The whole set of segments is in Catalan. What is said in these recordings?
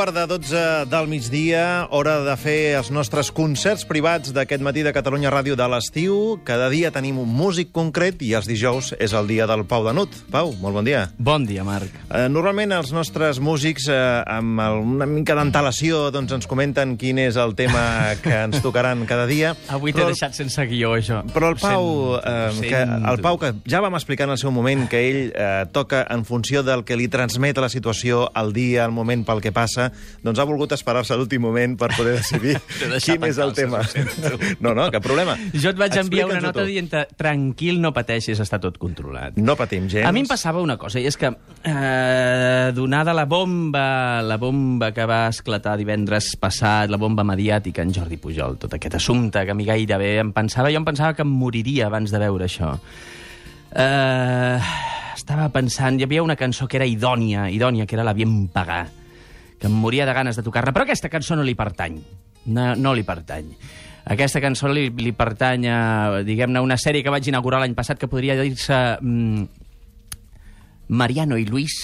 quart de 12 del migdia, hora de fer els nostres concerts privats d'aquest matí de Catalunya Ràdio de l'estiu. Cada dia tenim un músic concret i els dijous és el dia del Pau Danut. Pau, molt bon dia. Bon dia, Marc. Eh, normalment els nostres músics, eh, amb el, una mica d'antelació, doncs ens comenten quin és el tema que ens tocaran cada dia. Avui t'he deixat sense guió, això. Però el Pau, eh, que, el. Pau, que ja vam explicar en el seu moment que ell eh, toca en funció del que li transmet la situació, el dia, el moment pel que passa, doncs ha volgut esperar-se a l'últim moment per poder decidir quin és el calces, tema. No, no, cap problema. Jo et vaig enviar una nota dient tranquil, no pateixis, està tot controlat. No patim gens. A mi em passava una cosa, i és que, eh, donada la bomba, la bomba que va esclatar divendres passat, la bomba mediàtica en Jordi Pujol, tot aquest assumpte que a mi gairebé em pensava, jo em pensava que em moriria abans de veure això. Eh, estava pensant, hi havia una cançó que era idònia, idònia, que era La Bien Pagar, que em moria de ganes de tocar-la, però aquesta cançó no li pertany. No, no li pertany. Aquesta cançó li, li pertany a, diguem-ne, una sèrie que vaig inaugurar l'any passat que podria dir-se mm, Mariano i Luis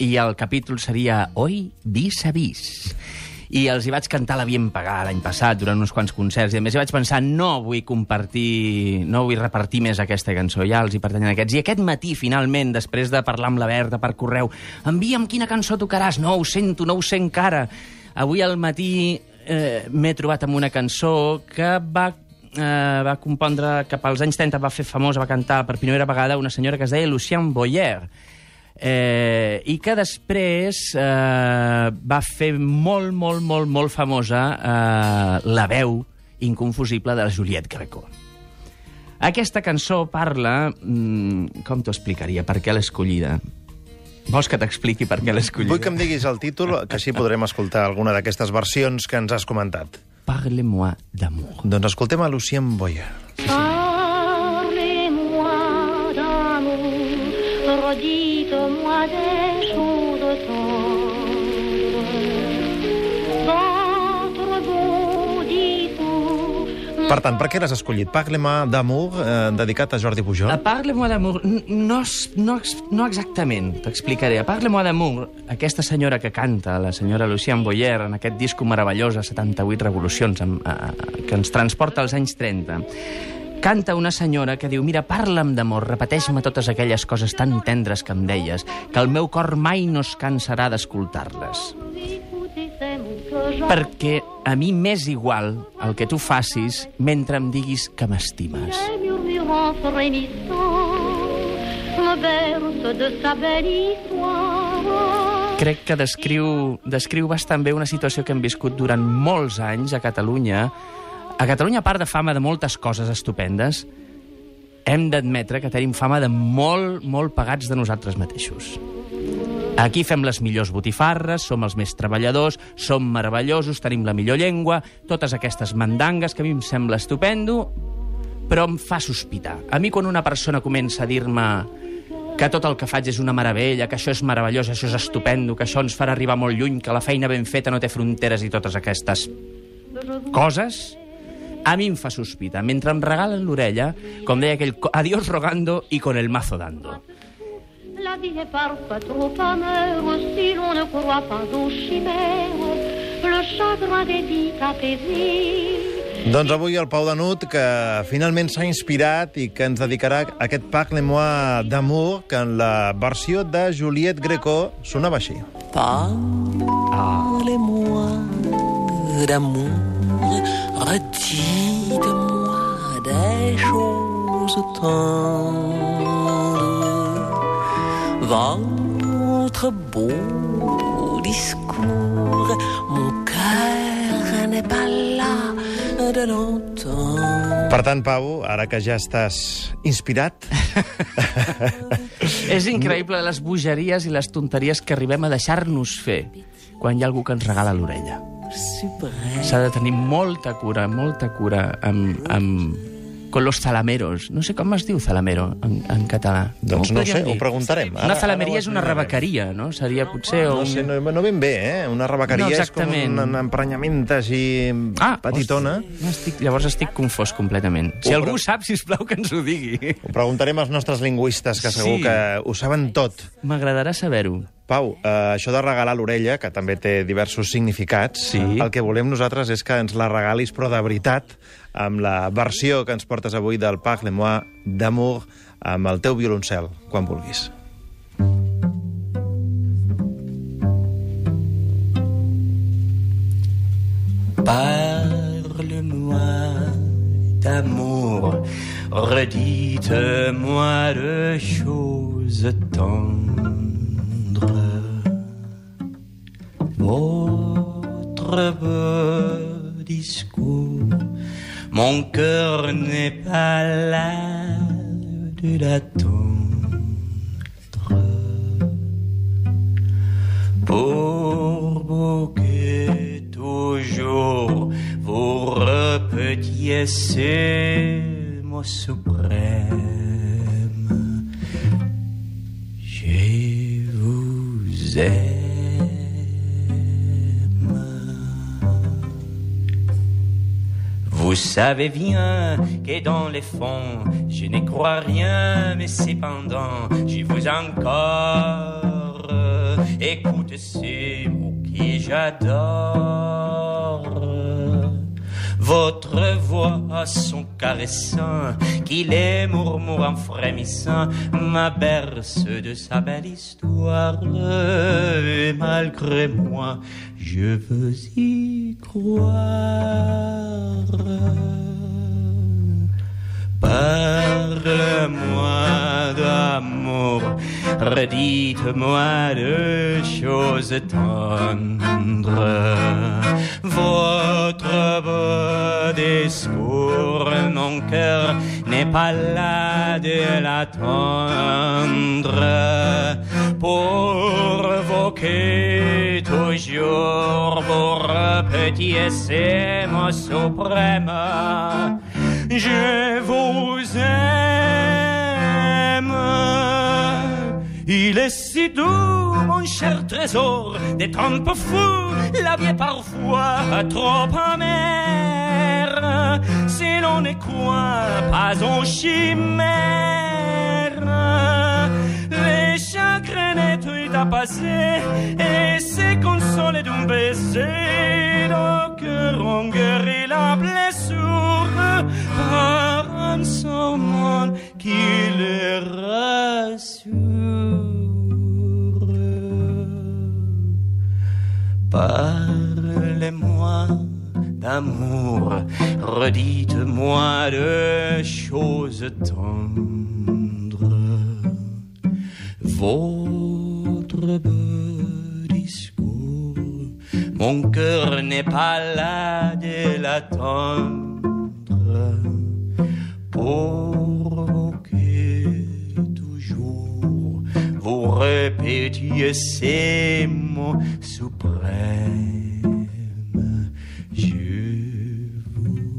i el capítol seria Hoy vis a vis i els hi vaig cantar la Bien Pagar l'any passat durant uns quants concerts i a més hi vaig pensar no vull compartir no vull repartir més aquesta cançó ja els hi pertanyen aquests. I aquest matí finalment després de parlar amb la Berta per correu envia'm quina cançó tocaràs no ho sento, no ho sé encara. Avui al matí eh, m'he trobat amb una cançó que va eh, va compondre cap als anys 30, va fer famosa, va cantar per primera vegada una senyora que es deia Lucien Boyer, eh, i que després eh, va fer molt, molt, molt, molt famosa eh, la veu inconfusible de la Juliette Greco. Aquesta cançó parla... Mm, com t'ho explicaria? Per què l'he escollida? Vols que t'expliqui per què l'he escollida? Vull que em diguis el títol, que així podrem escoltar alguna d'aquestes versions que ens has comentat. Parle-moi d'amour. Doncs escoltem a Lucien Boyer. Parlez-moi redites-moi des choses tendres. Votre beau discours Per tant, per què l'has escollit? Parle-moi d'amour, eh, dedicat a Jordi Pujol. A Parle-moi d'amour, no, no, no exactament, t'explicaré. A Parle-moi d'amour, aquesta senyora que canta, la senyora Lucien Boyer, en aquest disco meravellós a 78 revolucions, amb, a, a, que ens transporta als anys 30, canta una senyora que diu «Mira, parla'm d'amor, repeteix-me totes aquelles coses tan tendres que em deies, que el meu cor mai no es cansarà d'escoltar-les». Perquè a mi m'és igual el que tu facis mentre em diguis que m'estimes. crec que descriu, descriu bastant bé una situació que hem viscut durant molts anys a Catalunya. A Catalunya, a part de fama de moltes coses estupendes, hem d'admetre que tenim fama de molt, molt pagats de nosaltres mateixos. Aquí fem les millors botifarres, som els més treballadors, som meravellosos, tenim la millor llengua, totes aquestes mandangues que a mi em sembla estupendo, però em fa sospitar. A mi quan una persona comença a dir-me que tot el que faig és una meravella, que això és meravellós, això és estupendo, que això ens farà arribar molt lluny, que la feina ben feta no té fronteres i totes aquestes coses, a mi em fa sospitar. Mentre em regalen l'orella, com deia aquell, adiós rogando y con el mazo dando. La vie est parfois trop amère si l'on ne croit pas aux chimères. Le chagrin des vies apaisées. Doncs avui el Pau Danut, que finalment s'ha inspirat i que ens dedicarà a aquest Parle-moi d'amour, que en la versió de Juliette Greco sonava així. Parlez-moi d'amour, redites-moi des choses tendres. Votre beau discours, mon cœur n'est pas là de l'entendre. Per tant, Pau, ara que ja estàs inspirat, És increïble les bogeries i les tonteries que arribem a deixar-nos fer quan hi ha algú que ens regala l'orella. S'ha de tenir molta cura, molta cura amb, amb con los zalameros. No sé com es diu zalamero en, en català. Doncs no podríem sé, dir? ho preguntarem. Una zalameria és una rebequeria, no? Seria potser... No un... sé, no, no ben bé, eh? Una rebequeria No, és com un, un emprenyament així Ah, petitona. hosti, no estic, llavors estic confós completament. Si Ho algú pre- sap, sisplau, que ens ho digui. Ho preguntarem als nostres lingüistes, que segur Sí. que ho saben tot. M'agradarà saber-ho. Pau, eh, això de regalar l'orella, que també té diversos significats, Sí. el que volem nosaltres és que ens la regalis, però de veritat, amb la versió que ens portes avui del Parle-moi d'amour amb el teu violoncel, quan vulguis. Parle-moi d'amour, redites-moi de choses tendres. Votre beau discours, mon cœur n'est pas là de l'attendre. Pour beau que toujours vous repetiez ces mots suprêmes. Vous savez bien que dans les fonds, je ne crois rien, mais cependant, je vous encore. Écoute ces mots que j'adore. Son caressant, qui les murmure en frémissant, m'aberce de sa belle histoire. Et malgré moi, je veux y croire. Redites-moi de choses tendres. Votre beau discours, mon cœur n'est pas là de l'attendre. Pour voquer toujours vous repetiez ces mots suprêmes. Je vous aime. Il est si doux, mon cher trésor, des temps fous, la vie est parfois trop amère. Si l'on ne croit pas aux chimères, les chagrins tout à passer et se consoler d'un baiser. Nos cœurs ont guéri la blessure par un serment qui les rassure. Parlez-moi d'amour, redites-moi de choses tendres. Votre beau discours, mon cœur n'est pas là de l'attendre. Pour répétiez ces mots suprêmes. Je vous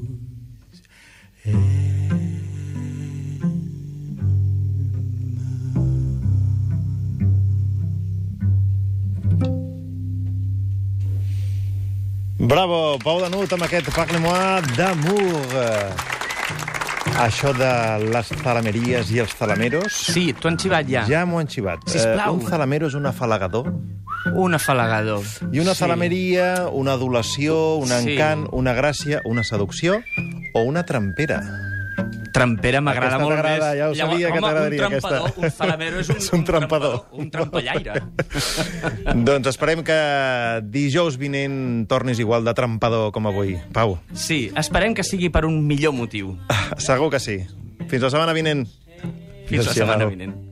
Bravo, Pau Danut, amb aquest Parle-moi d'amour. Això de les talameries i els talameros... Sí, t'ho han xivat ja. Ja m'ho han xivat. Sisplau. Eh, un talamero és un afalagador Un afalagador. i una Sí. talameria, una adulació, un Sí. encant, una gràcia, una seducció o una trampera. Trampera m'agrada molt més. ja ho sabia que home, t'agradaria, un trampador, aquesta. Un falamero és un, És un trampador. Un trampallaire. doncs esperem que dijous vinent tornis igual de trampador com avui. Pau, Sí, esperem que sigui per un millor motiu. segur que sí. Fins la setmana vinent. Fins la setmana vinent.